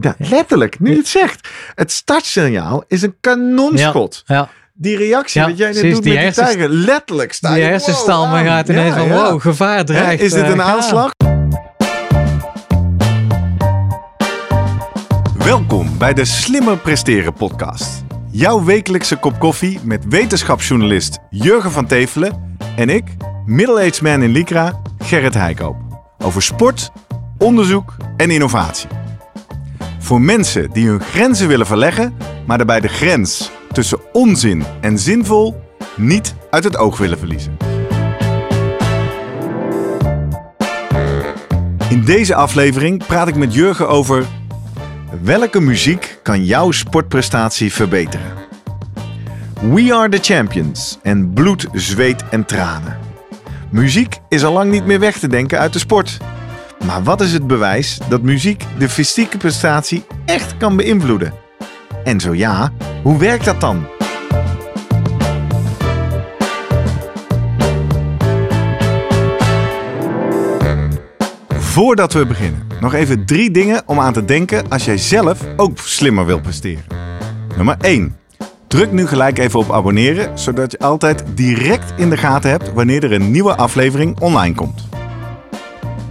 Ja, letterlijk, nu je het zegt. Het startsignaal is een kanonschot. Ja. Die reactie Ja, wat jij net doet die met die tijger. Letterlijk sta Die je, hersenstal wow, gaat ineens Ja, van ja. wow, gevaar Hè, dreigt. Is dit eh, een aanslag? Welkom bij de Slimmer Presteren podcast. Jouw wekelijkse kop koffie met wetenschapsjournalist Jurgen van Tevelen en ik, middle-aged man in Lycra, Gerrit Heikoop. Over sport, onderzoek en innovatie. Voor mensen die hun grenzen willen verleggen, maar daarbij de grens tussen onzin en zinvol niet uit het oog willen verliezen. In deze aflevering praat ik met Jurgen over welke muziek kan jouw sportprestatie verbeteren. We are the champions en bloed, zweet en tranen. Muziek is al lang niet meer weg te denken uit de sport. Maar wat is het bewijs dat muziek de fysieke prestatie echt kan beïnvloeden? En zo ja, hoe werkt dat dan? Voordat we beginnen, nog even drie dingen om aan te denken als jij zelf ook slimmer wilt presteren. Nummer 1. Druk nu gelijk even op abonneren, zodat je altijd direct in de gaten hebt wanneer er een nieuwe aflevering online komt.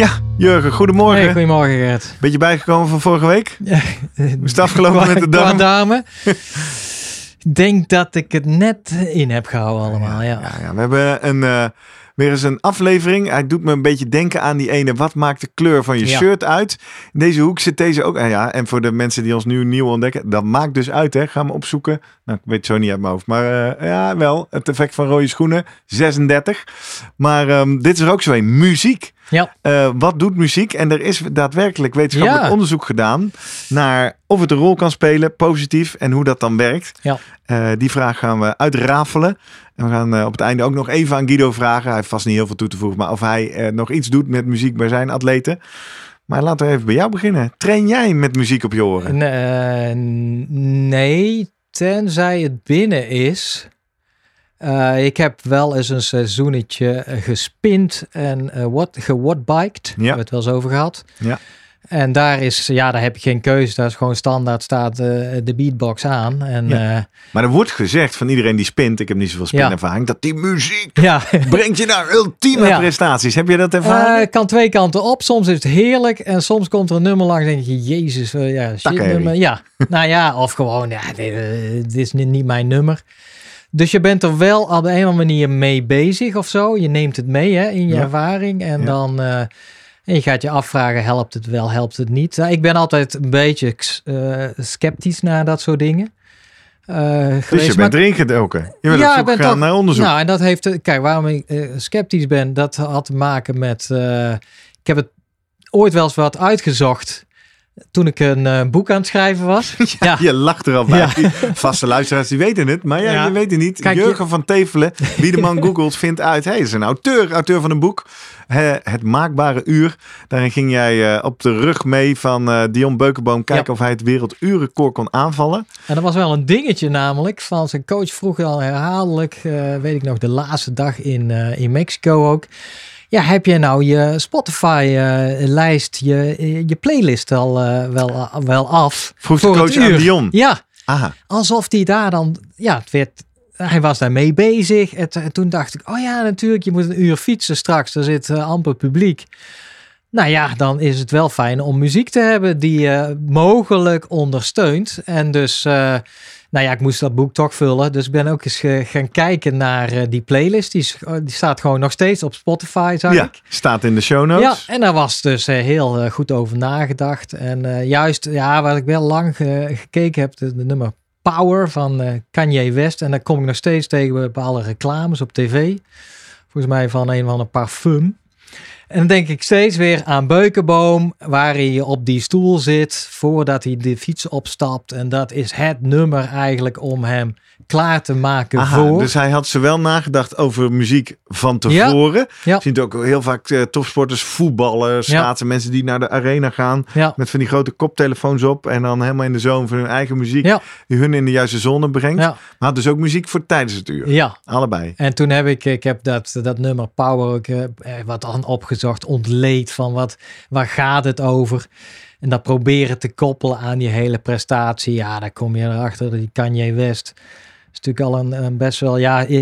Ja, Jurgen, goedemorgen. Hey, goedemorgen Gert. Beetje bijgekomen van vorige week? Hoe is het afgelopen met de dame? Ik denk dat ik het net in heb gehouden allemaal, ja. Ja, ja, we hebben een, eh, weer eens een aflevering. Hij doet me een beetje denken aan die ene. Wat maakt de kleur van je Ja. shirt uit? In deze hoek zit deze ook. Ah ja, en voor de mensen die ons nu nieuw ontdekken. Dat maakt dus uit, hè. Ga me opzoeken. Nou, ik weet het zo niet uit mijn hoofd. Maar eh, ja, wel. Het effect van rode schoenen. 36. Maar ehm, dit is er ook zo een. Muziek. Ja, Eh, wat doet muziek? En er is daadwerkelijk wetenschappelijk Ja. onderzoek gedaan naar of het een rol kan spelen, positief, en hoe dat dan werkt. ja. Eh, die vraag gaan we uitrafelen. En we gaan eh, op het einde ook nog even aan Guido vragen. Hij heeft vast niet heel veel toe te voegen, maar of hij nog iets doet met muziek bij zijn atleten. Maar laten we even bij jou beginnen. Train jij met muziek op je oren? Nee, tenzij het binnen is. Eh, ik heb wel eens een seizoenetje eh, gespind en eh wat gewatbiked. Daar hebben we het wel eens over gehad. Ja. En daar is, ja, daar heb je geen keuze. Daar is gewoon standaard staat de beatbox aan. En Ja. ja, Maar er wordt gezegd van iedereen die spint, ik heb niet zoveel Ja. spinervaring, dat die muziek ja. brengt je naar ultieme Ja. prestaties. Heb je dat ervaren? Eh, kan twee kanten op. Soms is het heerlijk en soms komt er een nummer langs en denk je, jezus, ja, shit nummer. Ja, nou ja, of gewoon, ja, dit, dit is niet mijn nummer. Dus je bent er wel op een of andere manier mee bezig of zo. Je neemt het mee hè, in je Ja. ervaring en Ja. dan... eh, en je gaat je afvragen, helpt het wel, helpt het niet? Nou, ik ben altijd een beetje eh, sceptisch naar dat soort dingen. eh, dus je bent erin gedoken. Je bent Ja, op ik zoek ben gegaan toch- naar onderzoek. nou, en dat heeft, kijk, waarom ik sceptisch ben, dat had te maken met, ik heb het ooit wel eens wat uitgezocht toen ik een eh, boek aan het schrijven was. ja. Je lacht er al bij. Ja. Die Vaste luisteraars die weten het, maar ja, je weet het niet. Kijk, je- Jurgen van Tevelen, wie de man googelt, vindt uit. Hij is een auteur, auteur van een boek. Het Maakbare Uur. Daarin ging jij eh, op de rug mee van eh, Dion Beukenboom kijken of hij het werelduurrecord kon aanvallen. En dat was wel een dingetje namelijk, van zijn coach vroeg al herhaaldelijk, weet ik nog, de laatste dag in, in Mexico ook. Ja, heb je nou je Spotify-lijst, je, je playlist al eh, wel, wel af? Vroeg de voor het coach aan? Dion. Ja, Aha. alsof die daar dan, ja, het werd, hij was daarmee bezig. En, toen dacht ik, oh ja, natuurlijk, je moet een uur fietsen straks, er zit eh, amper publiek. Nou ja, dan is het wel fijn om muziek te hebben die je mogelijk ondersteunt. En dus, eh, nou ja, ik moest dat boek toch vullen. Dus ik ben ook eens gaan kijken naar eh, die playlist. Die, oh, die staat gewoon nog steeds op Spotify, zag Ja, ik. staat in de show notes. Ja, en daar was dus eh, heel goed over nagedacht. En juist, ja, wat ik wel lang ge- gekeken heb, de, de nummer Power van Kanye West. En daar kom ik nog steeds tegen bepaalde reclames op tv. Volgens mij van een van een parfum. En dan denk ik steeds weer aan Beukenboom, waar hij op die stoel zit voordat hij de fiets opstapt. En dat is het nummer eigenlijk om hem klaar te maken Aha, voor. dus hij had zowel nagedacht over muziek van tevoren. Ja. Je ziet ook heel vaak eh, topsporters, voetballers, Ja. schaatsen, mensen die naar de arena gaan. Ja, Met van die grote koptelefoons op en dan helemaal in de zone van hun eigen muziek. Ja. Die hun in de juiste zone brengt. ja, Maar had dus ook muziek voor tijdens het uur. ja. Allebei. En toen heb ik, ik heb dat, dat nummer Power ook eh, wat aan opgezocht, ontleed van wat, waar gaat het over? En dat proberen te koppelen aan die hele prestatie. Ja, daar kom je erachter, die Kanye West. Is natuurlijk al een, een best wel, ja,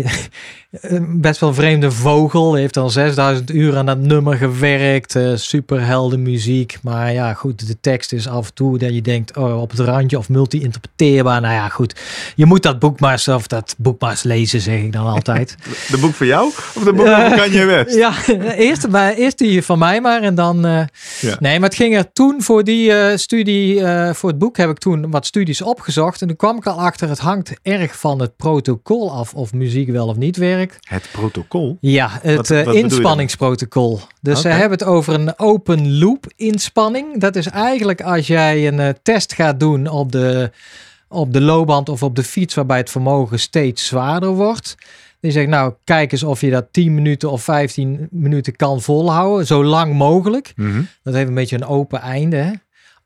een best wel vreemde vogel. Heeft al 6000 uur aan dat nummer gewerkt. eh superhelden muziek. Maar ja, goed, de tekst is af en toe dat je denkt, oh, op het randje of multi-interpreteerbaar. Nou ja, goed. Je moet dat boek maar, of dat boek maar eens lezen, zeg ik dan altijd. De boek van jou of de boek Eh, van Kanye West? Ja, eerst, maar, eerst die van mij maar en dan... eh, Ja. Nee, maar het ging er toen voor die studie, voor het boek heb ik toen wat studies opgezocht. En toen kwam ik al achter, het hangt erg van het protocol af of muziek wel of niet werkt. Het protocol. Ja, het wat eh, inspanningsprotocol. Dus ze hebben het over een open loop inspanning. Dat is eigenlijk als jij een eh, test gaat doen op de, op de loopband of op de fiets waarbij het vermogen steeds zwaarder wordt. Die zegt nou kijk eens of je dat 10 minuten of 15 minuten kan volhouden. Zo lang mogelijk. Mhm. Dat heeft een beetje een open einde. Hè?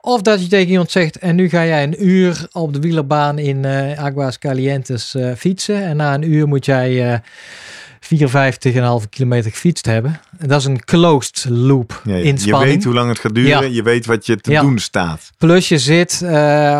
Of dat je tegen iemand zegt, en nu ga jij een uur op de wielerbaan in eh Aguas Calientes eh, fietsen. En na een uur moet jij eh 54,5 kilometer gefietst hebben. En dat is een closed loop Ja, ja. Je inspanning. weet hoe lang het gaat duren. Ja. Je weet wat je te doen staat. Plus je zit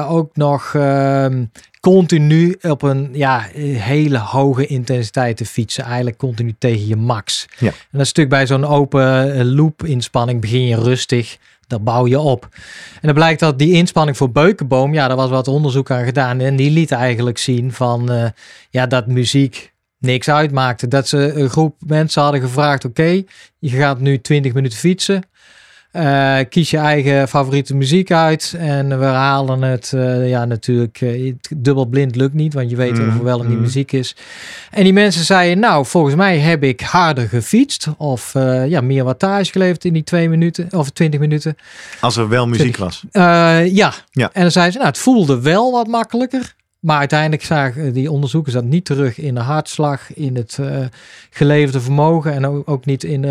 ook nog ehm, continu op een ja, hele hoge intensiteit te fietsen. Eigenlijk continu tegen je max. Ja. En dat is natuurlijk bij zo'n open loop inspanning begin je rustig. Daar bouw je op. En dan blijkt dat die inspanning voor Beukenboom, ja, daar was wat onderzoek aan gedaan. En die liet eigenlijk zien van, eh, ja, dat muziek niks uitmaakte. Dat ze een groep mensen hadden gevraagd, oké, je gaat nu 20 minuten fietsen. Eh, kies je eigen favoriete muziek uit en we halen het. eh, ja, natuurlijk, het dubbel blind lukt niet, want je weet Mm, of er wel mm. muziek is. En die mensen zeiden, nou, volgens mij heb ik harder gefietst of ja, meer wattage geleverd in die twee minuten of 20 minuten. Als er wel muziek was. Ja. Ja. en dan zeiden ze, nou, het voelde wel wat makkelijker. Maar uiteindelijk zagen die onderzoekers dat niet terug in de hartslag, in het eh, geleverde vermogen en ook, ook niet in eh,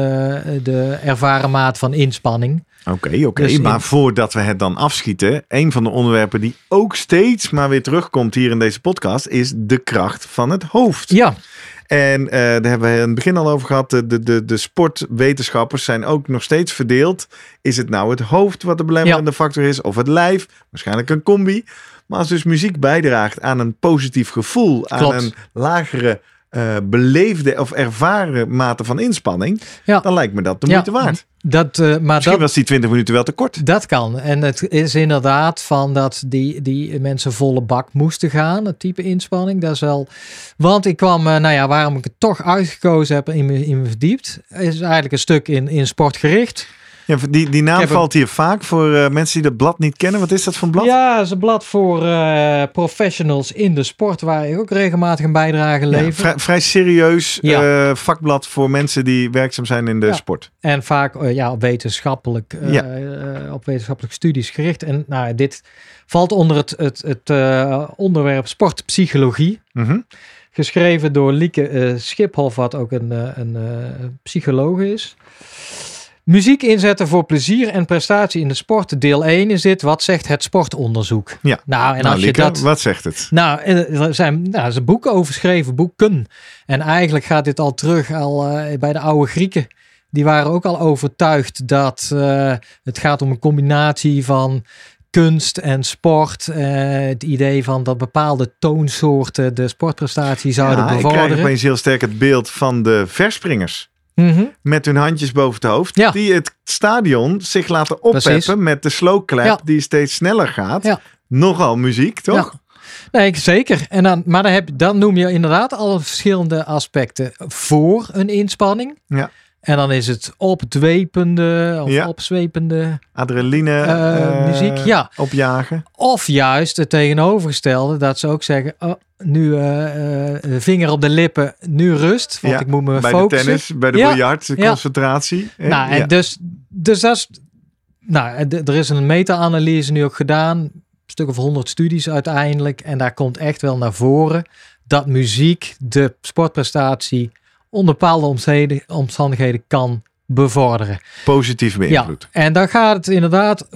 de ervaren maat van inspanning. Oké, oké. Dus in- maar voordat we het dan afschieten, een van de onderwerpen die ook steeds maar weer terugkomt hier in deze podcast, is de kracht van het hoofd. Ja, En eh, daar hebben we in het begin al over gehad. De, de, de, de sportwetenschappers zijn ook nog steeds verdeeld. Is het nou het hoofd wat de belemmerende factor is, of het lijf? Waarschijnlijk een combi. Maar als dus muziek bijdraagt aan een positief gevoel, aan een lagere eh, beleefde of ervaren mate van inspanning, Ja. dan lijkt me dat de Ja. moeite waard. dat, eh, maar Misschien dat, was die 20 minuten wel te kort. dat kan. En het is inderdaad van dat die, die mensen volle bak moesten gaan, het type inspanning. Dat is wel. Want ik kwam, eh, nou ja, waarom ik het toch uitgekozen heb en in me, in me verdiept, is eigenlijk een stuk in, in sportgericht. Ja, die, die naam valt hier vaak voor eh, mensen die dat blad niet kennen. Wat is dat voor een blad? Ja, het is een blad voor eh, professionals in de sport, waar ik ook regelmatig een bijdrage Ja, lever. vrij, vrij serieus Ja. eh, vakblad voor mensen die werkzaam zijn in de Ja. sport. En vaak ja, op, wetenschappelijk, op wetenschappelijke studies gericht. En nou, dit valt onder het, het, het onderwerp sportpsychologie. Mhm. Geschreven door Lieke Schiphoff, wat ook een, een psycholoog is. Muziek inzetten voor plezier en prestatie in de sport. Deel 1 is dit. Wat zegt het sportonderzoek? Ja. Nou, en nou, als Lieke, je dat... wat zegt het? Nou, eh, er zijn, nou, er zijn boeken over geschreven, boeken. En eigenlijk gaat dit al terug al eh, bij de oude Grieken. Die waren ook al overtuigd dat eh, het gaat om een combinatie van kunst en sport. Het idee van dat bepaalde toonsoorten de sportprestatie zouden Ja, ik krijg bevorderen. opeens heel sterk het beeld van de verspringers. Mhm. Met hun handjes boven het hoofd. Ja. Die het stadion zich laten Precies. oppeppen met de slow clap Ja. die steeds sneller gaat. Ja. Nogal muziek, toch? Ja. Nee, zeker. En dan, maar dan, heb, dan noem je inderdaad alle verschillende aspecten voor een inspanning. Ja. En dan is het opdwepende of Ja. opzwepende. Adrenaline Eh, eh, muziek, ja. opjagen. Of juist het tegenovergestelde, dat ze ook zeggen, oh, nu eh, vinger op de lippen, nu rust, want Ja, ik moet me Bij focussen. de tennis, bij de Ja, biljart, de concentratie. Nou, en dus, dus dat is, nou, er is een meta-analyse nu ook gedaan, een stuk of honderd studies uiteindelijk, en daar komt echt wel naar voren dat muziek de sportprestatie onder bepaalde omstandigheden, kan bevorderen. Positief beïnvloed. Ja, en dan gaat het inderdaad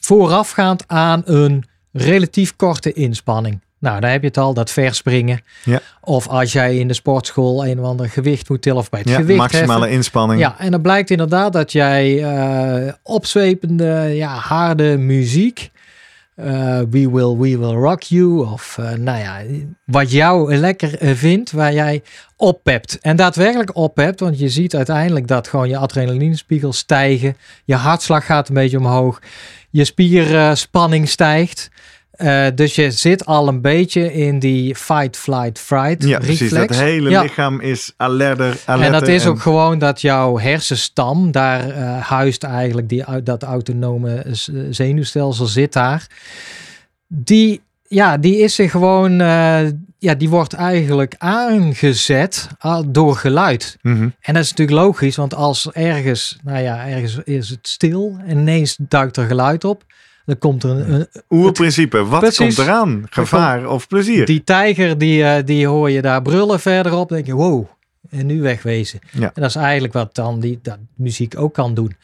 voorafgaand aan een relatief korte inspanning. Nou, daar heb je het al, dat verspringen. Ja. Of als jij in de sportschool een of ander gewicht moet tillen of bij het Ja, gewicht maximale heffen. inspanning. Ja, en dan blijkt inderdaad dat jij eh, opzwepende, ja, harde muziek. Eh, we will, we will rock you. Of eh, nou ja, wat jou lekker eh, vindt, waar jij oppept. En daadwerkelijk oppept, want je ziet uiteindelijk dat gewoon je adrenalinespiegel stijgen. Je hartslag gaat een beetje omhoog. Je spierspanning stijgt. Eh, dus je zit al een beetje in die fight, flight, fright Ja, precies. reflex. Dat hele Ja. lichaam is alerter. alerter En dat is en- ook gewoon dat jouw hersenstam, daar eh, huist eigenlijk die, dat autonome z- zenuwstelsel zit daar. Die, ja, die is gewoon, eh, ja, die wordt eigenlijk aangezet ah, door geluid. Mhm. En dat is natuurlijk logisch, want als ergens, nou ja, ergens is het stil en ineens duikt er geluid op. Dan komt er een, een- Oerprincipe. Wat Precies. komt eraan? Gevaar of plezier? die tijger, die, eh, die hoor je daar brullen verderop. Dan denk je, wow, en nu wegwezen. Ja. En dat is eigenlijk wat dan die dat muziek ook kan doen.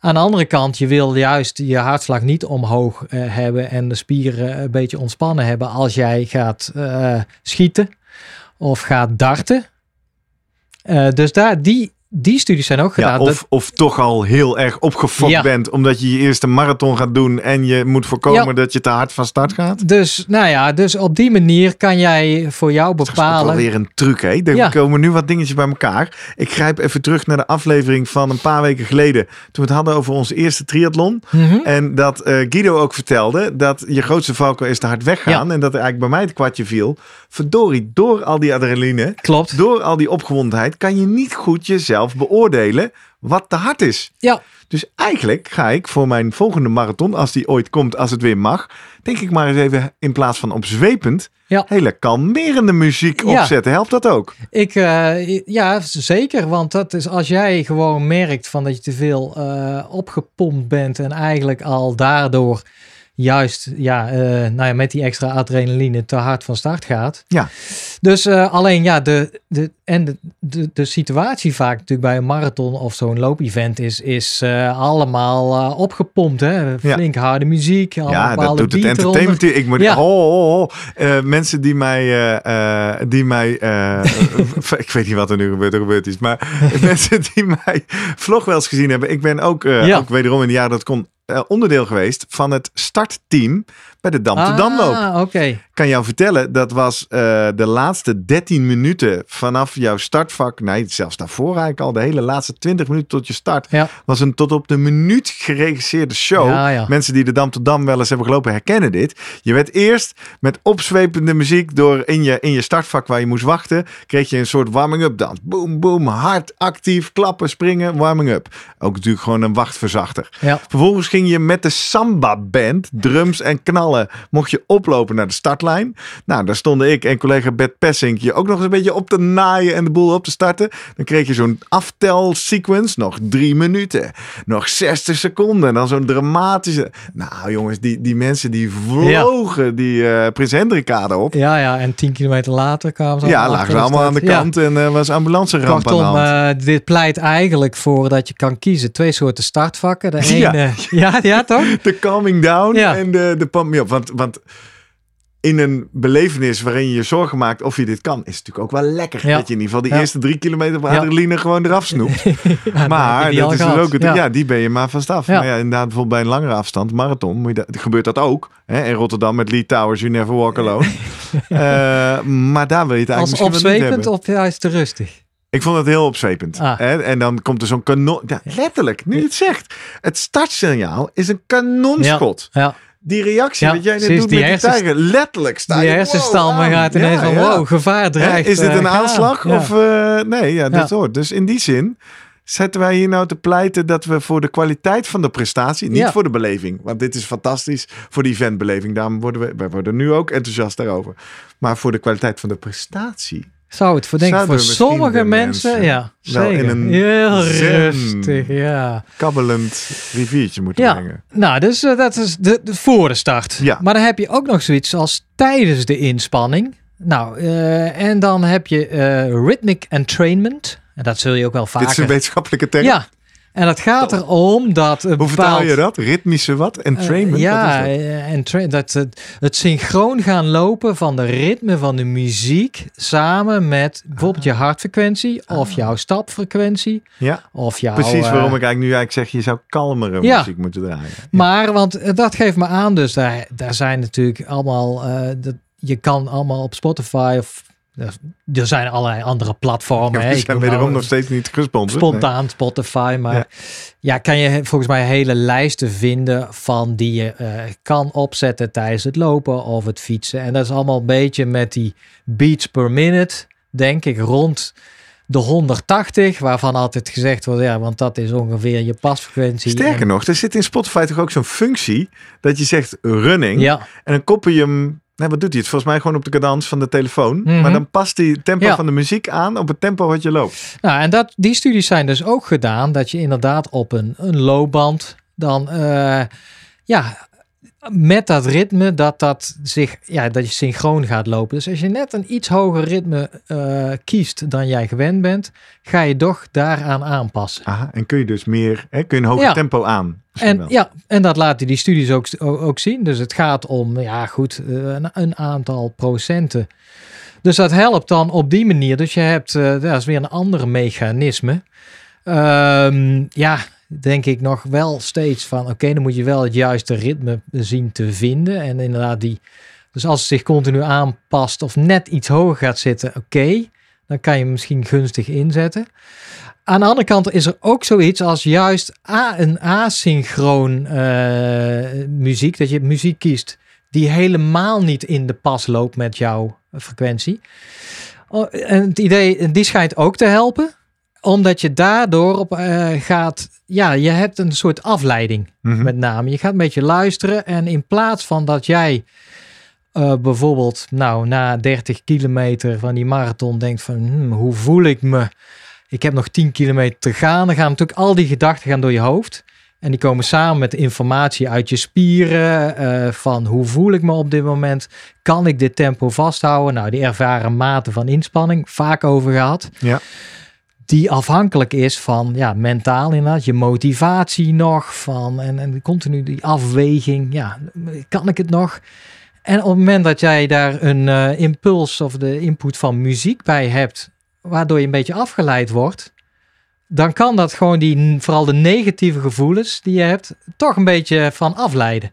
Aan de andere kant, je wil juist je hartslag niet omhoog eh, hebben en de spieren een beetje ontspannen hebben als jij gaat eh, schieten of gaat darten. Eh, dus daar, die, die studies zijn ook gedaan. Ja, Dat- of, of toch al heel erg opgefokt Ja. bent omdat je je eerste marathon gaat doen en je moet voorkomen Ja. dat je te hard van start gaat. dus, nou ja, dus op die manier kan jij voor jou Dat is wel bepalen. weer een truc, hè? Er komen nu wat dingetjes bij elkaar. Ik grijp even terug naar de aflevering van een paar weken geleden. Toen we het hadden over onze eerste triathlon. Mhm. En dat eh, Guido ook vertelde dat je grootste valkuil is te hard weggaan. En dat er eigenlijk bij mij het kwartje viel. Verdorie, door al die adrenaline, Klopt. door al die opgewondenheid, kan je niet goed jezelf beoordelen wat te hard is. Ja, Dus eigenlijk ga ik voor mijn volgende marathon, als die ooit komt, als het weer mag, denk ik maar eens even in plaats van opzwepend, Ja. hele kalmerende muziek Ja. opzetten. Helpt dat ook? Ik, eh, ja, zeker. Want dat is als jij gewoon merkt van dat je te veel eh, opgepompt bent en eigenlijk al daardoor juist ja, eh, nou ja, met die extra adrenaline te hard van start gaat. Ja. Dus eh, alleen ja, de, de, en de, de, de situatie vaak natuurlijk bij een marathon of zo'n loopevent is, is eh, allemaal opgepompt. Hè? Flink harde muziek. allemaal Ja, dat doet het eronder. entertainment. Ik moet, Ja. oh, oh, oh. Eh, mensen die mij, die mij ik weet niet wat er nu gebeurt, er gebeurd is, maar mensen die mij vlog wel eens gezien hebben. Ik ben ook, ook wederom in de jaren dat kon onderdeel geweest van het startteam bij de Dam Damloop. Ah, oké. kan jou vertellen, dat was eh, de laatste 13 minuten vanaf jouw startvak. Nee, zelfs daarvoor eigenlijk al. De hele laatste 20 minuten tot je start. Ja. Was een tot op de minuut geregisseerde show. Ja, ja. Mensen die de Dam tot Dam wel eens hebben gelopen herkennen dit. Je werd eerst met opzwepende muziek door in je, in je startvak waar je moest wachten. Kreeg je een soort warming-up dans. Boom, boom, hard, actief, klappen, springen, warming-up. Ook natuurlijk gewoon een wachtverzachter. Vervolgens ging je met de Samba Band, drums en knallen, mocht je oplopen naar de startlijn. Nou, daar stonden ik en collega Bert Pessink je ook nog eens een beetje op te naaien en de boel op te starten. Dan kreeg je zo'n aftel sequence, nog drie minuten, nog 60 seconden. En dan zo'n dramatische... Nou jongens, die, die mensen die vlogen die eh Prins Hendrikade op. Ja, ja, en tien kilometer later kwamen ze Ja, lagen ze allemaal aan de. Ja. kant en eh, was ambulance ramp aan de hand. eh, dit pleit eigenlijk voor dat je kan kiezen twee soorten startvakken. De ene, ja, ja, toch? De calming down en de, de pump me Want, want in een belevenis waarin je je zorgen maakt of je dit kan, is het natuurlijk ook wel lekker. Ja. Dat je in ieder geval die Ja. eerste drie kilometer van adrenaline gewoon eraf snoept. Maar dat is dus ook het, ja. Die ben je maar vast af. Ja. Maar ja, inderdaad, bijvoorbeeld bij een langere afstand, marathon, moet je dat, gebeurt dat ook. Hè? In Rotterdam met Lee Towers, You Never Walk Alone. Eh, maar daar wil je het Als eigenlijk misschien wel niet opzwepend of juist te rustig? Ik vond het heel opzwepend. Ah. En dan komt er zo'n kanon. Ja, letterlijk, nu je het zegt. Het startsignaal is een kanonschot. Ja, Die reactie Ja, wat jij net doet die met die hersens- tijger. Letterlijk sta die je... hersenstalmen wow, gaat ineens ja, van wow, gevaar Hè, dreigt. Is dit eh, een aanslag? Ja. Of, eh, nee, ja, dat hoort. Dus in die zin Zetten wij hier nou te pleiten dat we voor de kwaliteit van de prestatie, niet voor de beleving, want dit is fantastisch voor de eventbeleving. Daarom worden we, wij worden nu ook enthousiast daarover. Maar voor de kwaliteit van de prestatie. Zou het voor denken, Zouden voor sommige mensen, mensen ja, wel in zeker. een Heel rustig, ja. Kabbelend riviertje moeten Ja. brengen. Nou, dus eh, dat is de, de voor de start. Ja. Maar dan heb je ook nog zoiets als tijdens de inspanning. Nou, eh, en dan heb je eh, rhythmic entrainment. En dat zul je ook wel Dit is een vaker. wetenschappelijke term. Ja, en dat gaat erom dat... Hoe vertaal je dat? Ritmische wat? Entrainment? Eh, ja, is dat? eh, en dat het, het synchroon gaan lopen van de ritme van de muziek samen met bijvoorbeeld je hartfrequentie of jouw stapfrequentie ja, of jouw. precies eh, waarom ik eigenlijk nu eigenlijk zeg, je zou kalmere Ja. muziek moeten draaien. Maar, want eh, dat geeft me aan, dus daar, daar zijn natuurlijk allemaal, eh, dat, je kan allemaal op Spotify of er zijn allerlei andere platformen. Ja, Ik zijn wederom nou nog steeds niet gesponsord. Spontaan Spotify, maar ja. Ja. kan je volgens mij hele lijsten vinden van die je eh, kan opzetten tijdens het lopen of het fietsen. En dat is allemaal een beetje met die beats per minute, denk ik, rond de 180, waarvan altijd gezegd wordt, ja, want dat is ongeveer je pasfrequentie. Sterker En- nog, er zit in Spotify toch ook zo'n functie dat je zegt running Ja, en dan koppel je hem. Nee, wat doet hij het? Volgens mij gewoon op de cadans van de telefoon. Mhm. Maar dan past hij het tempo Ja. van de muziek aan op het tempo wat je loopt. Nou, en dat, die studies zijn dus ook gedaan dat je inderdaad op een, een loopband dan, eh, ja, met dat ritme, dat, dat, zich, ja, dat je synchroon gaat lopen. Dus als je net een iets hoger ritme eh, kiest dan jij gewend bent, ga je toch daaraan aanpassen. Aha, en kun je dus meer, hè, kun je een hoger Ja. tempo aan. En wel. ja, en dat laten die studies ook, ook, zien. Dus het gaat om, ja goed, eh, een, een aantal procenten. Dus dat helpt dan op die manier. Dus je hebt, eh, dat is weer een ander mechanisme. Ehm, ja, denk ik nog wel steeds van, oké, dan moet je wel het juiste ritme zien te vinden. En inderdaad die, dus als het zich continu aanpast of net iets hoger gaat zitten, oké, dan kan je hem misschien gunstig inzetten. Aan de andere kant is er ook zoiets als juist a, een asynchroon eh, muziek. Dat je muziek kiest die helemaal niet in de pas loopt met jouw frequentie. Oh, en het idee, die schijnt ook te helpen. Omdat je daardoor op eh, gaat... Ja, je hebt een soort afleiding Mhm. met name. Je gaat een beetje luisteren en in plaats van dat jij eh, bijvoorbeeld nou na 30 kilometer van die marathon denkt van hmm, hoe voel ik me? Ik heb nog 10 kilometer te gaan. Dan gaan natuurlijk al die gedachten gaan door je hoofd. En die komen samen met informatie uit je spieren. eh, van hoe voel ik me op dit moment? Kan ik dit tempo vasthouden? Nou, die ervaren mate van inspanning, vaak over gehad. Ja. Die afhankelijk is van ja, mentaal inderdaad, je motivatie nog. Van, en, en continu die afweging. Ja, kan ik het nog? En op het moment dat jij daar een eh, impuls of de input van muziek bij hebt, waardoor je een beetje afgeleid wordt, dan kan dat gewoon die, vooral de negatieve gevoelens die je hebt, toch een beetje van afleiden.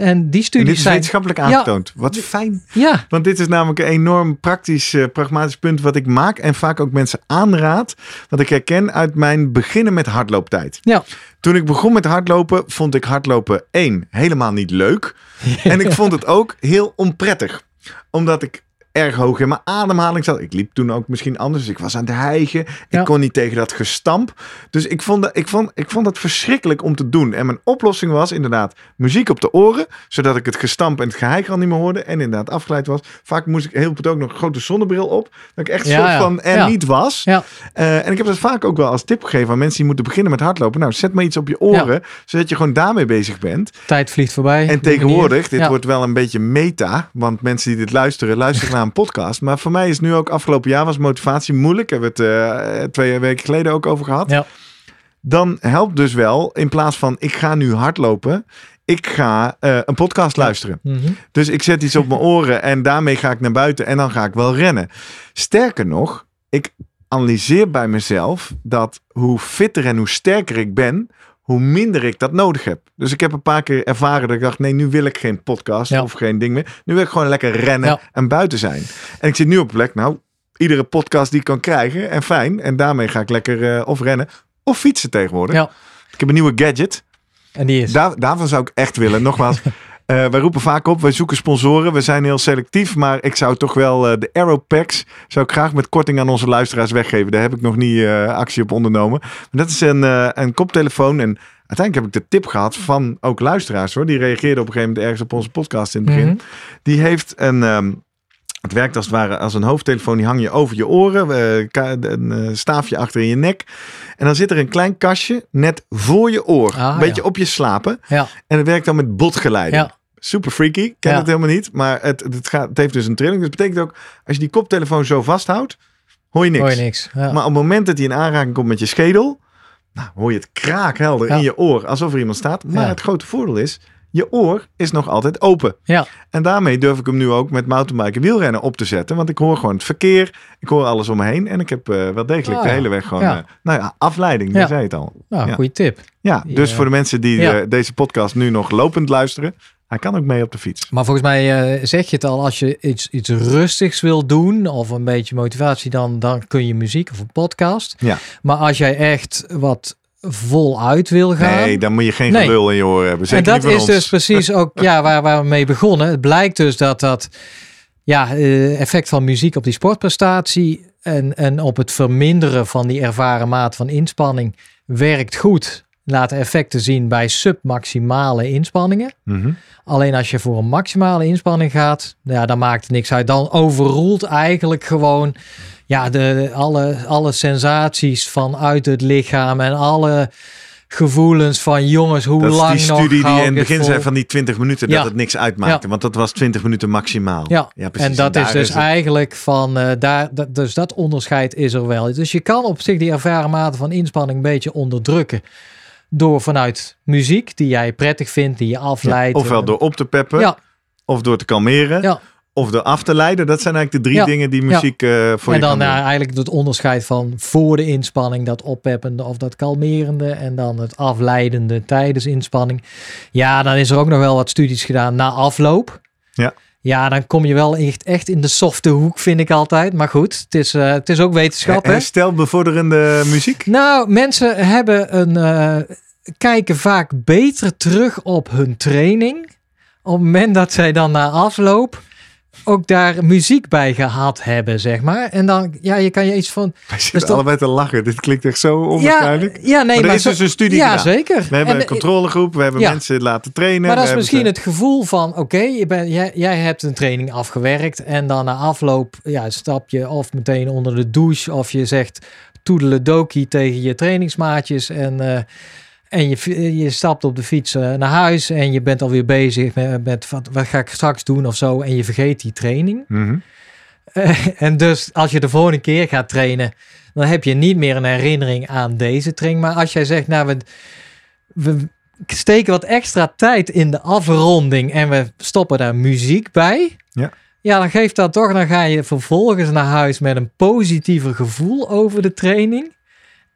En die En dit studies is zijn. wetenschappelijk aangetoond. Wat fijn. Ja, Want dit is namelijk een enorm praktisch, eh, pragmatisch punt wat ik maak en vaak ook mensen aanraad. Wat ik herken uit mijn beginnen met hardlooptijd. ja, Toen ik begon met hardlopen, vond ik hardlopen één, helemaal niet leuk. En ik vond het ook heel onprettig. Omdat ik erg hoog in mijn ademhaling zat. Ik liep toen ook misschien anders. Dus ik was aan het hijgen. Ik kon niet tegen dat gestamp. Dus ik vond, dat, ik, vond, ik vond dat verschrikkelijk om te doen. En mijn oplossing was inderdaad muziek op de oren. Zodat ik het gestamp en het geheig al niet meer hoorde. En inderdaad afgeleid was. Vaak moest ik heel het ook nog een grote zonnebril op. Dat ik echt Ja, soort ja. van er Ja. niet was. ja. Eh, en ik heb dat vaak ook wel als tip gegeven aan mensen die moeten beginnen met hardlopen. Nou, zet maar iets op je oren, zodat je gewoon daarmee bezig bent. tijd vliegt voorbij. En tegenwoordig, dit wordt wel een beetje meta, want mensen die dit luisteren, luisteren naar een podcast. Maar voor mij is nu ook afgelopen jaar was motivatie moeilijk. Hebben we het eh, twee weken geleden ook over gehad. Ja. Dan helpt dus wel, in plaats van ik ga nu hardlopen, ik ga eh, een podcast luisteren. Mhm. Dus ik zet iets op mijn oren en daarmee ga ik naar buiten en dan ga ik wel rennen. Sterker nog, ik analyseer bij mezelf dat hoe fitter en hoe sterker ik ben, hoe minder ik dat nodig heb. Dus ik heb een paar keer ervaren dat ik dacht, nee, nu wil ik geen podcast Ja. of geen ding meer. Nu wil ik gewoon lekker rennen Ja. en buiten zijn. En ik zit nu op een plek, nou, iedere podcast die ik kan krijgen en fijn. En daarmee ga ik lekker eh, of rennen of fietsen tegenwoordig. Ja. Ik heb een nieuwe gadget. En die is. Daar, daarvan zou ik echt willen. Nogmaals, Eh, wij roepen vaak op, wij zoeken sponsoren. We zijn heel selectief, maar ik zou toch wel eh, de Aero Packs zou ik graag met korting aan onze luisteraars weggeven. Daar heb ik nog niet eh, actie op ondernomen. Maar dat is een, een koptelefoon en uiteindelijk heb ik de tip gehad van ook luisteraars hoor. Die reageerden op een gegeven moment ergens op onze podcast in het begin. Mhm. Die heeft een... ehm, het werkt als het ware als een hoofdtelefoon. Die hang je over je oren. een staafje achter in je nek. En dan zit er een klein kastje net voor je oor. Ah, een beetje ja. op je slapen. Ja, En het werkt dan met botgeleiding. ja, Super freaky. Ken Ja. het helemaal niet. Maar het, het, gaat, het heeft dus een trilling. Dus dat betekent ook, als je die koptelefoon zo vasthoudt, hoor je niks. hoor je niks. Ja. Maar op het moment dat hij in aanraking komt met je schedel, nou, hoor je het kraakhelder Ja. in je oor. Alsof er iemand staat. Maar het grote voordeel is, je oor is nog altijd open. ja. En daarmee durf ik hem nu ook met mountainbiken wielrennen op te zetten. Want ik hoor gewoon het verkeer. Ik hoor alles om me heen. En ik heb eh, wel degelijk Ah, de ja. hele weg gewoon... Ja. eh, nou ja, afleiding. Daar zei je het al. Nou, Ja. goede tip. Ja, dus voor de mensen die eh, deze podcast nu nog lopend luisteren. Hij kan ook mee op de fiets. Maar volgens mij zeg je het al, als je iets, iets rustigs wil doen of een beetje motivatie, dan, dan kun je muziek of een podcast. Ja. Maar als jij echt wat voluit wil gaan. Nee, dan moet je geen Nee. gelul in je oren hebben. en Zeker dat niet van is ons. dus precies ook ja, waar, waar we mee begonnen. Het blijkt dus dat dat ja, eh, effect van muziek op die sportprestatie en, en op het verminderen van die ervaren maat van inspanning werkt goed. Laat effecten zien bij submaximale inspanningen. Mhm. Alleen als je voor een maximale inspanning gaat, ja, dan maakt het niks uit. Dan overroelt eigenlijk gewoon ja, de, alle, alle sensaties vanuit het lichaam en alle gevoelens van jongens, hoe Dat is lang die nog studie die in het begin vol? zei van die 20 minuten Ja. dat het niks uitmaakte. Want dat was 20 minuten maximaal. Ja, precies. en dat is dus eigenlijk van eh, daar, dat, dus dat onderscheid is er wel. Dus je kan op zich die ervaren mate van inspanning een beetje onderdrukken. Door vanuit muziek die jij prettig vindt, die je Ja, afleidt. ofwel door op te peppen, Ja, of door te kalmeren, ja. Of door af te leiden. Dat zijn eigenlijk de drie Ja. dingen die muziek eh, voor en je dan kan eh, doen. eigenlijk het onderscheid van voor de inspanning, dat oppeppende of dat kalmerende. En dan het afleidende tijdens inspanning. Ja, dan is er ook nog wel wat studies gedaan na afloop. Ja. Ja, dan kom je wel echt, echt in de softe hoek, vind ik altijd. Maar goed, het is, eh, het is ook wetenschap, hè? Herstelbevorderende muziek. Nou, mensen hebben een, eh, kijken vaak beter terug op hun training. Op het moment dat zij dan na afloop ook daar muziek bij gehad hebben, zeg maar. En dan, ja, je kan je iets van... Wij zitten dat- allebei te lachen. Dit klinkt echt zo onwaarschijnlijk. ja, nee, maar er is zo- dus een studie Ja, gedaan. zeker. We hebben En, een controlegroep, we hebben ja. mensen laten trainen. Maar dat is misschien het gevoel van, oké, je bent jij, jij hebt een training afgewerkt en dan na afloop ja, stap je of meteen onder de douche of je zegt toedeledokie tegen je trainingsmaatjes en, eh, en je, je stapt op de fiets eh, naar huis en je bent alweer bezig met, met wat, wat ga ik straks doen of zo en je vergeet die training. Mhm. Eh, en dus als je de volgende keer gaat trainen, dan heb je niet meer een herinnering aan deze training. Maar als jij zegt, nou, we, we steken wat extra tijd in de afronding en we stoppen daar muziek bij. Ja. Ja, dan geeft dat toch, dan ga je vervolgens naar huis met een positiever gevoel over de training.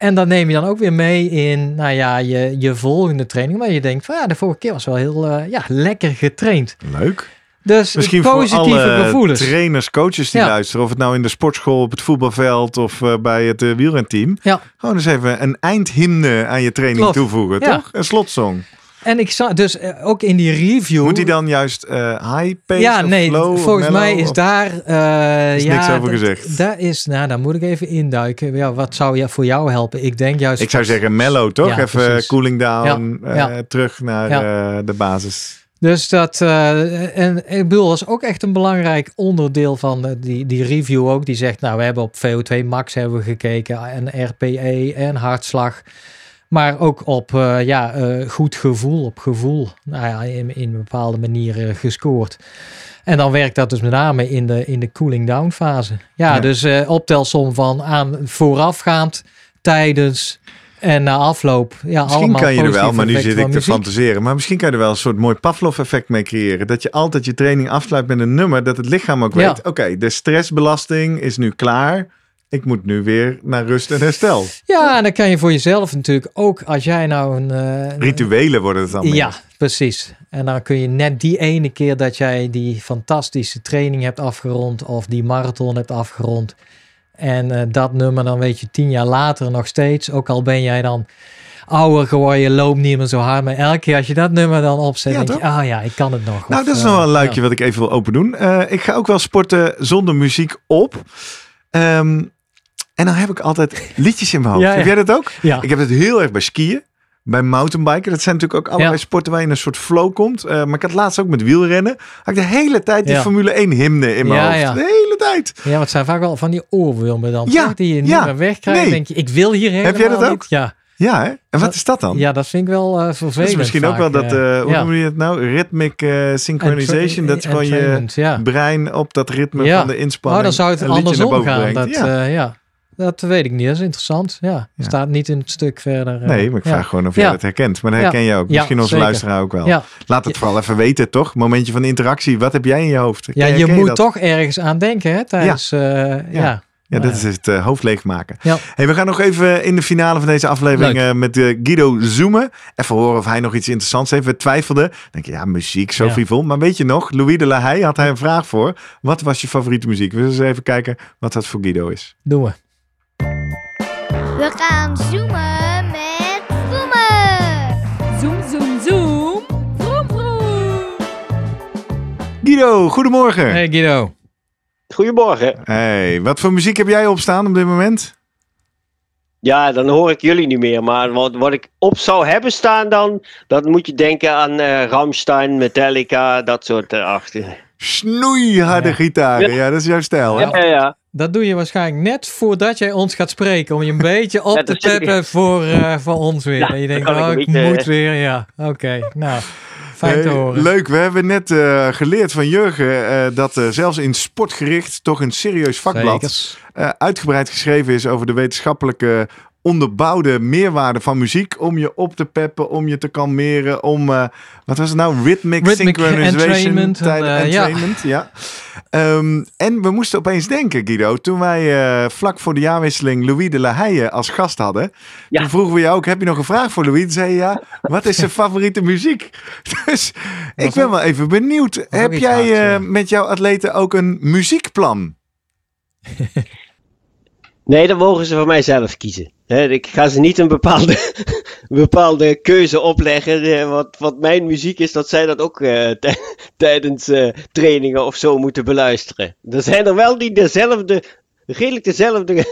En dat neem je dan ook weer mee in, nou ja, je, je volgende training. Maar je denkt van, ja, de vorige keer was wel heel eh, ja, lekker getraind. Leuk. Dus Misschien voor positieve alle gevoelens. trainers, coaches die Ja. luisteren. Of het nou in de sportschool, op het voetbalveld of eh, bij het eh, wielrenteam. Ja. Gewoon eens even een eindhymne aan je training Klopt. toevoegen, Ja. toch? Een slotsong. En ik zag dus eh, ook in die review. Moet die dan juist eh, high pace Ja, of nee, low volgens mij is of- daar. eh, Is ja, niks over dat- gezegd. Daar is, nou, daar moet ik even induiken. Ja, wat zou ja, voor jou helpen? Ik denk juist. Ik zou zeggen mellow, toch? Ja, even precies. cooling down, Ja, eh, ja. terug naar Ja. eh, de basis. Dus dat. eh, en ik bedoel, dat is ook echt een belangrijk onderdeel van de- die, die review ook. Die zegt, nou, we hebben op VO2 max hebben we gekeken en RPE en hartslag. Maar ook op eh, ja, eh, goed gevoel, op gevoel. Nou ja, in, in een bepaalde manier eh, gescoord. En dan werkt dat dus met name in de, in de cooling down fase. Ja, Ja. dus eh optelsom van aan voorafgaand, tijdens en na afloop. Ja, Misschien allemaal kan je er wel, maar nu zit ik te muziek. fantaseren. Maar misschien kan je er wel een soort mooi Pavlov-effect mee creëren. Dat je altijd je training afsluit met een nummer. Dat het lichaam ook Ja. weet, oké, de stressbelasting is nu klaar. Ik moet nu weer naar rust en herstel. Ja, en dan kan je voor jezelf natuurlijk ook, als jij nou een... eh, Rituelen worden het dan meer. Ja, precies. En dan kun je net die ene keer dat jij die fantastische training hebt afgerond of die marathon hebt afgerond. En eh, dat nummer dan weet je tien jaar later nog steeds, ook al ben jij dan ouder geworden, je loopt niet meer zo hard. Maar elke keer als je dat nummer dan opzet, Ja, denk je, ah ja, ik kan het nog. Nou, Of, dat is eh, nog wel een luikje ja. wat ik even wil open doen. Eh, ik ga ook wel sporten zonder muziek op. Ehm, en dan heb ik altijd liedjes in mijn hoofd. Ja, ja. Heb jij dat ook? Ja, Ik heb het heel erg bij skiën. Bij mountainbiken. Dat zijn natuurlijk ook allerlei sporten waar je in een soort flow komt. Eh, maar ik had laatst ook met wielrennen. Had ik de hele tijd die. Formule 1 hymne in mijn hoofd. De hele tijd. ja, want het zijn vaak wel van die oorwormen dan, Ja, toch? Die je niet meer wegkrijgt. nee. denk je, ik wil hier helemaal Heb jij dat ook? niet. Ja. Ja, hè? En wat is dat dan? ja, dat vind ik wel eh vervelend. dat is misschien ook wel dat, eh, hoe noem je het nou? Rhythmic synchronization. Dat is gewoon je ja. brein op dat ritme Ja. van de inspanning. Oh, dan zou het andersom gaan. Dat, ja. ja. Ja, dat weet ik niet. Dat is interessant. Ja, Ja. staat niet in het stuk verder. eh, Nee, maar ik ja. vraag gewoon of jij Ja. dat herkent. Maar dat Ja. herken je ook. Ja, Misschien onze zeker. luisteraar ook wel. Ja. Laat het vooral even weten, toch? Momentje van interactie. Wat heb jij in je hoofd? Ja, je moet toch ergens aan denken hè, tijdens... eh, ja. Ja, Nou dat is het eh, hoofd leegmaken. Ja. Hey, we gaan nog even in de finale van deze aflevering eh, met eh, Guido zoomen. Even horen of hij nog iets interessants heeft. We twijfelden. Denk je, ja, muziek, zo Ja. Maar weet je nog, Louis de La Haye had hij een vraag voor. Wat was je favoriete muziek? We zullen eens even kijken wat dat voor Guido is. Doen we. We gaan zoomen met Voemen. Zoom, zoom, zoom. Vroom, vroom. Guido, goedemorgen. Hey Guido. Goedemorgen. Hey, wat voor muziek heb jij opstaan op dit moment? Ja, dan hoor ik jullie niet meer. Maar wat, wat ik op zou hebben staan dan, dan moet je denken aan eh Ramstein, Metallica, dat soort uh, achter. Snoeiharde Ja. gitaren. Ja. dat is jouw stijl. Hè? Ja, ja, ja. Dat doe je waarschijnlijk net voordat jij ons gaat spreken. Om je een beetje op Ja, te peppen voor, eh, voor ons weer. Ja, dat je denkt, ik oh, ik moet weer. Ja, oké. Nou, fijn te Hey, horen. Leuk, we hebben net eh, geleerd van Jurgen eh, dat er zelfs in sportgericht toch een serieus vakblad eh, uitgebreid geschreven is over de wetenschappelijke onderbouwde meerwaarde van muziek. Om je op te peppen, om je te kalmeren, om, eh, wat was het nou? Rhythmic, Rhythmic synchronization. en, tijden- eh, ja. Ehm, en we moesten opeens denken, Guido, toen wij eh, vlak voor de jaarwisseling Louis de La Haye als gast hadden. Ja. Toen vroegen we jou ook, heb je nog een vraag voor Louis? Toen zei je, ja, wat is zijn favoriete muziek? Dus ik ben ook- wel even benieuwd. Heb jij eh, met jouw atleten ook een muziekplan? Nee, dan mogen ze voor mij zelf kiezen. Ik ga ze niet een bepaalde, bepaalde keuze opleggen. eh, Wat, wat mijn muziek is, dat zij dat ook eh, tij- tijdens eh, trainingen of zo moeten beluisteren. Er zijn er wel die dezelfde, redelijk dezelfde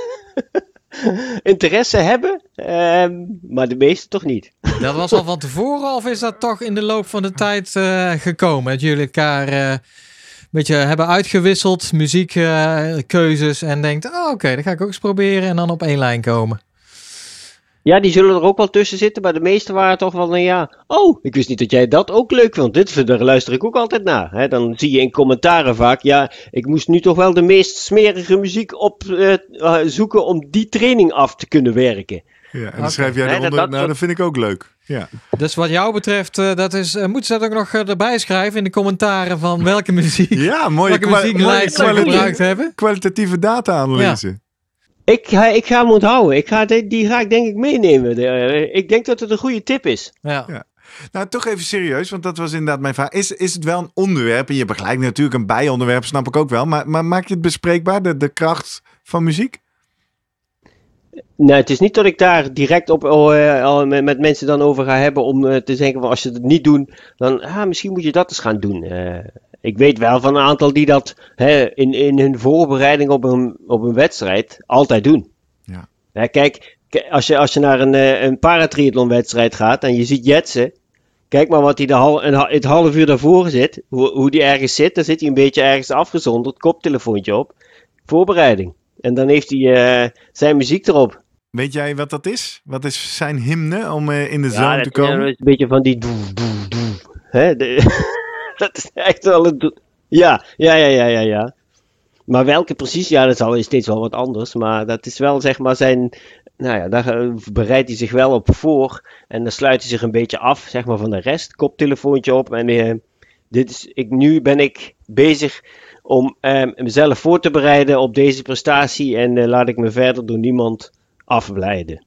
interesse hebben, ehm, maar de meeste toch niet. Dat was al van tevoren of is dat toch in de loop van de tijd gekomen? Dat jullie elkaar beetje hebben uitgewisseld, muziekkeuzes en denkt, oh, oké, dat ga ik ook eens proberen en dan op één lijn komen. Ja, die zullen er ook wel tussen zitten, maar de meeste waren toch wel een ja. Oh, ik wist niet dat jij dat ook leuk vond. Dit daar luister ik ook altijd naar. Hè? Dan zie je in commentaren vaak, ja, ik moest nu toch wel de meest smerige muziek op eh, eh, zoeken om die training af te kunnen werken. Ja, en dan schrijf jij Nee, eronder, dat- dat nou dat vind ik ook leuk. Ja. Dus wat jou betreft, eh, dat is, eh, moeten ze dat ook nog erbij schrijven in de commentaren van welke muziek, Ja, mooie, welke kwa- muzieklijst ze gebruikt hebben? kwalitatieve data-analyse. Ik ga, ik ga hem onthouden. Ik ga, die, die ga ik denk ik meenemen. De, eh, ik denk dat het een goede tip is. Ja. Ja. Nou, toch even serieus, want dat was inderdaad mijn vraag. Is, is het wel een onderwerp? En je begrijpt natuurlijk een bijonderwerp, snap ik ook wel. Maar, maar maak je het bespreekbaar, de, de kracht van muziek? Nou, het is niet dat ik daar direct op eh, al met, met mensen dan over ga hebben om eh, te zeggen van als ze het niet doen, dan ah, misschien moet je dat eens gaan doen. Eh, ik weet wel van een aantal die dat hè, in, in hun voorbereiding op een, op een wedstrijd altijd doen. Ja. Hè, kijk, als je, als je naar een, eh, een paratriathlonwedstrijd gaat en je ziet Jetsen, kijk maar wat hij de hal, een, het half uur daarvoor zit, hoe, hoe die ergens zit, dan zit hij een beetje ergens afgezonderd, koptelefoontje op, voorbereiding. En dan heeft hij eh, zijn muziek erop. Weet jij wat dat is? Wat is zijn hymne om eh, in de zone dat te komen? is een beetje van die doe, doe, doe. Hè? de- dat is echt wel een doe- Ja, ja, ja, ja, ja, ja. Maar welke precies? Ja, dat is al steeds wel wat anders. Maar dat is wel zeg maar zijn... Nou ja, daar eh, bereidt hij zich wel op voor. En dan sluit hij zich een beetje af, zeg maar, van de rest. Koptelefoontje op. En eh, dit is, ik, nu ben ik bezig om eh, mezelf voor te bereiden op deze prestatie. En eh, laat ik me verder door niemand afleiden.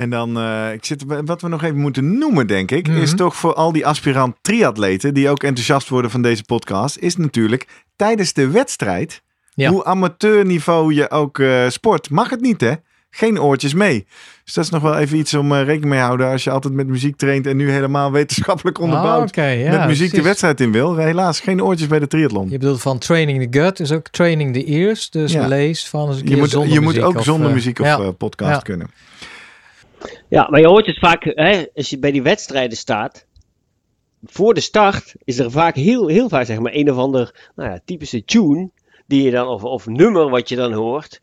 En dan, eh, ik zit, wat we nog even moeten noemen, denk ik, Mhm. is toch voor al die aspirant triatleten die ook enthousiast worden van deze podcast, is natuurlijk tijdens de wedstrijd, Ja. hoe amateurniveau je ook eh, sport, mag het niet hè? geen oortjes mee. Dus dat is nog wel even iets om eh, rekening mee te houden als je altijd met muziek traint en nu helemaal wetenschappelijk onderbouwd ja, met muziek de wedstrijd in wil. Helaas geen oortjes bij de triathlon. Je bedoelt van training the gut is ook training the ears. Dus Ja. lees van eens een Je keer moet, zonder je moet ook of, zonder muziek of podcast Ja. kunnen. Ja, maar je hoort het vaak, hè, als je bij die wedstrijden staat. Voor de start is er vaak heel, heel vaak zeg maar een of ander nou ja, typische tune. Die je dan, of, of nummer wat je dan hoort.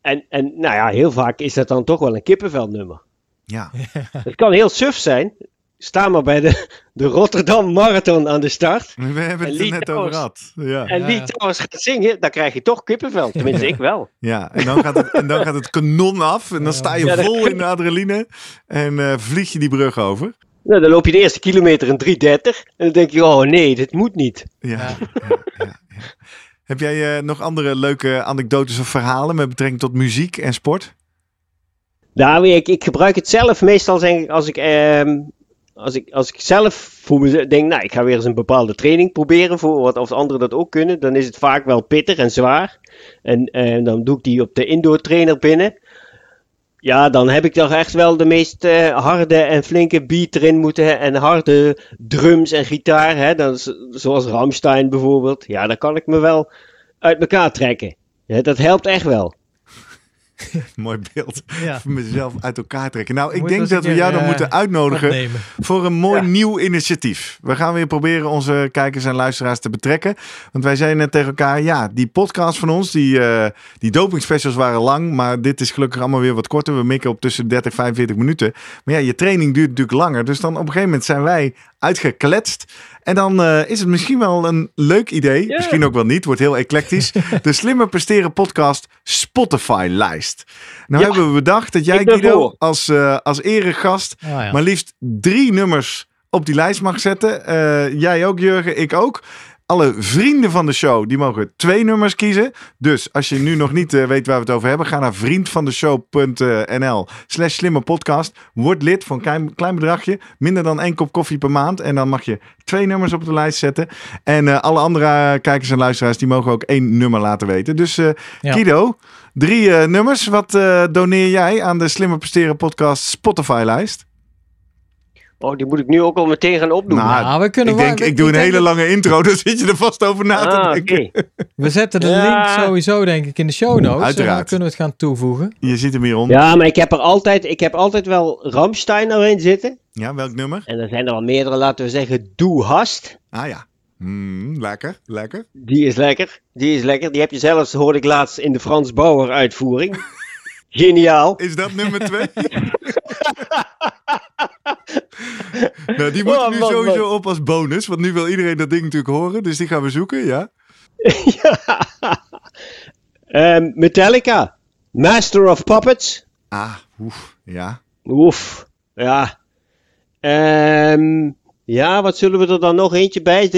En, en nou ja, heel vaak is dat dan toch wel een kippenveldnummer. Ja, Het kan heel suf zijn. Sta maar bij de, de Rotterdam Marathon aan de start. we hebben het En er net over gehad. Ja. En wie ja. trouwens gaat zingen, dan krijg je toch kippenvel. Tenminste, ik wel. Ja, en dan, gaat het, en dan gaat het kanon af. En dan sta je Ja, vol in de adrenaline. En eh, vlieg je die brug over. Nou, dan loop je de eerste kilometer in 3.30. En dan denk je, oh nee, dit moet niet. Ja, Ja. ja, ja, ja. Heb jij eh, nog andere leuke anekdotes of verhalen met betrekking tot muziek en sport? Nou, ik, ik gebruik het zelf meestal zeg ik, als ik, ehm, als ik, als ik zelf voor me denk, nou, ik ga weer eens een bepaalde training proberen, voor wat of anderen dat ook kunnen, dan is het vaak wel pittig en zwaar. En, en dan doe ik die op de indoor trainer binnen. Ja, dan heb ik toch echt wel de meest eh, harde en flinke beat erin moeten. En harde drums en gitaar. Hè? Dan, zoals Ramstein bijvoorbeeld. Ja, dan kan ik me wel uit elkaar trekken. Ja, dat helpt echt wel. Mooi beeld. Ja. Van mezelf uit elkaar trekken. Nou, ik Moet denk dat we jou dan eh, moeten uitnodigen Opnemen. voor een mooi Ja. nieuw initiatief. We gaan weer proberen onze kijkers en luisteraars te betrekken. Want wij zeiden net tegen elkaar, ja, die podcast van ons, die, eh die doping specials waren lang. Maar dit is gelukkig allemaal weer wat korter. We mikken op tussen 30 en 45 minuten. Maar ja, je training duurt natuurlijk langer. Dus dan op een gegeven moment zijn wij uitgekletst. En dan eh, is het misschien wel een leuk idee. Misschien ook wel niet. Wordt heel eclectisch. de Slimmer Presteren podcast Spotify-lijst. Nou Ja. hebben we bedacht dat jij, Guido, als, eh als eregast Oh, ja. maar liefst drie nummers op die lijst mag zetten. Eh, jij ook, Jurgen, ik ook. Alle vrienden van de show die mogen twee nummers kiezen. Dus als je nu nog niet eh, weet waar we het over hebben, ga naar vriendvandeshow.nl slash slimme podcast. Word lid voor een klein, klein bedragje, minder dan één kop koffie per maand. En dan mag je twee nummers op de lijst zetten. En eh, alle andere eh, kijkers en luisteraars die mogen ook één nummer laten weten. Dus Ja. Guido, drie nummers. Wat doneer jij aan de Slimmer Presteren podcast Spotify lijst? Oh, die moet ik nu ook al meteen gaan opdoen. Nou, Nou, we kunnen ik denk, ik ik doe een hele dat- lange intro, dan zit je er vast over na te ah, denken. We zetten de Ja. link sowieso denk ik in de show notes. Uiteraard. En dan kunnen we het gaan toevoegen. Je ziet hem hieronder. Ja, maar ik heb er altijd, ik heb altijd wel Ramstein erin zitten. Ja, welk nummer? En er zijn er wel meerdere, laten we zeggen, Doe Hast. Ah ja. Hmm, lekker, lekker. Die is lekker. Die is lekker. Die heb je zelfs, hoorde ik laatst, in de Frans Bauer uitvoering. Geniaal. Is dat nummer twee? nou, die moet Oh, nu man, sowieso man. op als bonus, want nu wil iedereen dat ding natuurlijk horen, dus die gaan we zoeken, ja. Ehm, Metallica. Master of Puppets. Ah, oef, ja. Oef. Ja. Ehm, ja, wat zullen we er dan nog eentje bij?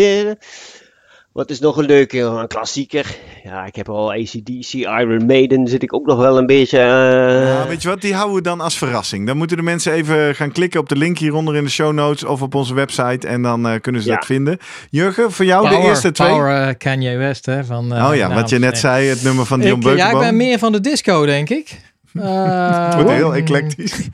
Wat is nog een leuke, een klassieker? Ja, ik heb al ACDC, Iron Maiden, zit ik ook nog wel een beetje... eh, Ja, weet je wat, die houden we dan als verrassing. Dan moeten de mensen even gaan klikken op de link hieronder in de show notes of op onze website en dan eh, kunnen ze Ja. dat vinden. Jurgen, voor jou Power, de eerste twee? Power eh, Kanye West, hè. Van, eh, oh ja, nou, wat je net nee. zei, het nummer van Dion Ik, ja, ik Beukenboom. ben meer van de disco, denk ik. Eh, Het wordt heel eclectisch.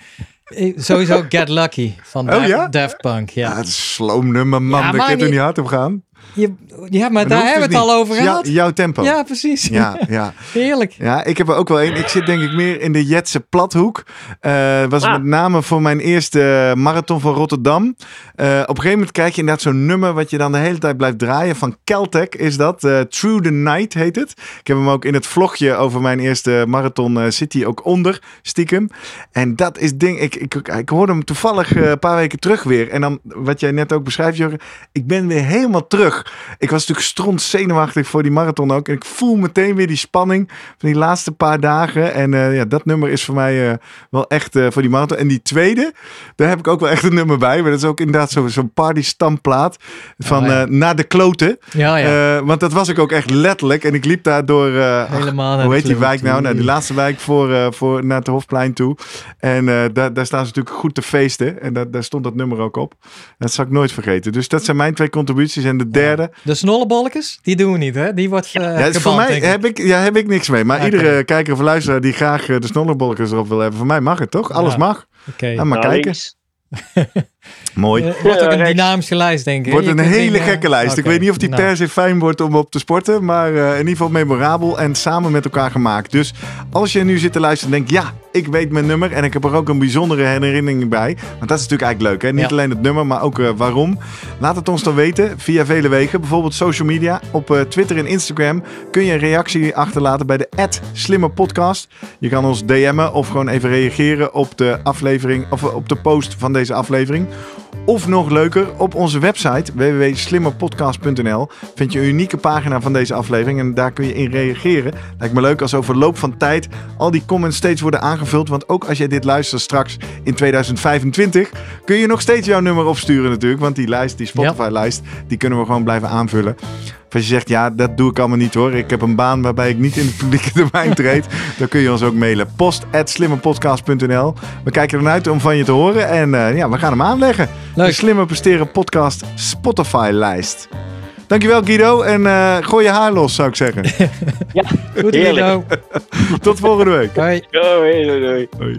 ik- Sowieso Get Lucky van Oh, ja? Daft Punk. Ja, Ja. het is een sloom nummer, man. Ja, Daar maar kan je niet hard op gaan? Je, ja, maar daar hebben we het al over Ja, gehad. jouw tempo. Ja, precies. Ja, ja. Heerlijk. Ja, ik heb er ook wel één. Ik zit denk ik meer in de Jetse plathoek. Eh was Ah. met name voor mijn eerste marathon van Rotterdam. Eh, op een gegeven moment krijg je inderdaad zo'n nummer wat je dan de hele tijd blijft draaien. Van Keltec is dat. Eh, Through the Night heet het. Ik heb hem ook in het vlogje over mijn eerste marathon eh City ook onder, stiekem. En dat is ding. Ik, ik, ik hoorde hem toevallig een paar weken terug weer. En dan wat jij net ook beschrijft, Jurgen. Ik ben weer helemaal terug. Ik was natuurlijk stront zenuwachtig voor die marathon ook. En ik voel meteen weer die spanning van die laatste paar dagen. En eh, ja, dat nummer is voor mij eh, wel echt eh, voor die marathon. En die tweede, daar heb ik ook wel echt een nummer bij. Maar dat is ook inderdaad zo- zo'n party stamplaat van Oh, ja. Naar de kloten. Ja, ja. Want dat was ik ook echt letterlijk. En ik liep daar door, ach, Helemaal hoe heet die wijk nou? nou? Die laatste wijk voor, voor, naar het Hofplein toe. En daar, daar staan ze natuurlijk goed te feesten. En daar, daar stond dat nummer ook op. Dat zal ik nooit vergeten. Dus dat zijn mijn twee contributies. En de derde. De snollebolletjes, die doen we niet, hè? Die wordt uh, Ja, dus voor mij heb ik, ja, heb ik niks mee. Maar iedere kijker of luisteraar die graag eh, de snollebolletjes erop wil hebben, voor mij mag het toch? Alles Ja. mag. Oké. Ja, maar Nou, kijken. Mooi. Eh, wordt ook een dynamische lijst, denk ik. Wordt een hele dingen- gekke lijst. Ik weet niet of die nou. per se fijn wordt om op te sporten. Maar eh, in ieder geval memorabel en samen met elkaar gemaakt. Dus als je nu zit te luisteren en denkt... Ja, ik weet mijn nummer en ik heb er ook een bijzondere herinnering bij. Want dat is natuurlijk eigenlijk leuk. Hè? Niet Ja. alleen het nummer, maar ook eh, waarom. Laat het ons dan weten via vele wegen. Bijvoorbeeld social media. Op eh, Twitter en Instagram kun je een reactie achterlaten bij de slimme podcast. Je kan ons DM'en of gewoon even reageren op de aflevering of op de post van deze aflevering. Of nog leuker, op onze website www.slimmerpodcast.nl vind je een unieke pagina van deze aflevering en daar kun je in reageren. Lijkt me leuk als over loop van tijd al die comments steeds worden aangevuld, want ook als jij dit luistert straks in 2025 kun je nog steeds jouw nummer opsturen natuurlijk, want die lijst, die Spotify-lijst, die kunnen we gewoon blijven aanvullen. Of als je zegt, ja, dat doe ik allemaal niet hoor. Ik heb een baan waarbij ik niet in het publieke domein treed. dan kun je ons ook mailen. Post at slimmerpodcast.nl We kijken ernaar uit om van je te horen. En eh, ja, we gaan hem aanleggen. Leuk. De Slimmer Presteren podcast Spotify-lijst. Dankjewel Guido. En eh, gooi je haar los, zou ik zeggen. Goed, Heerlijk. Guido. Tot volgende week. Hoi. Doei, doei, doei. Hoi.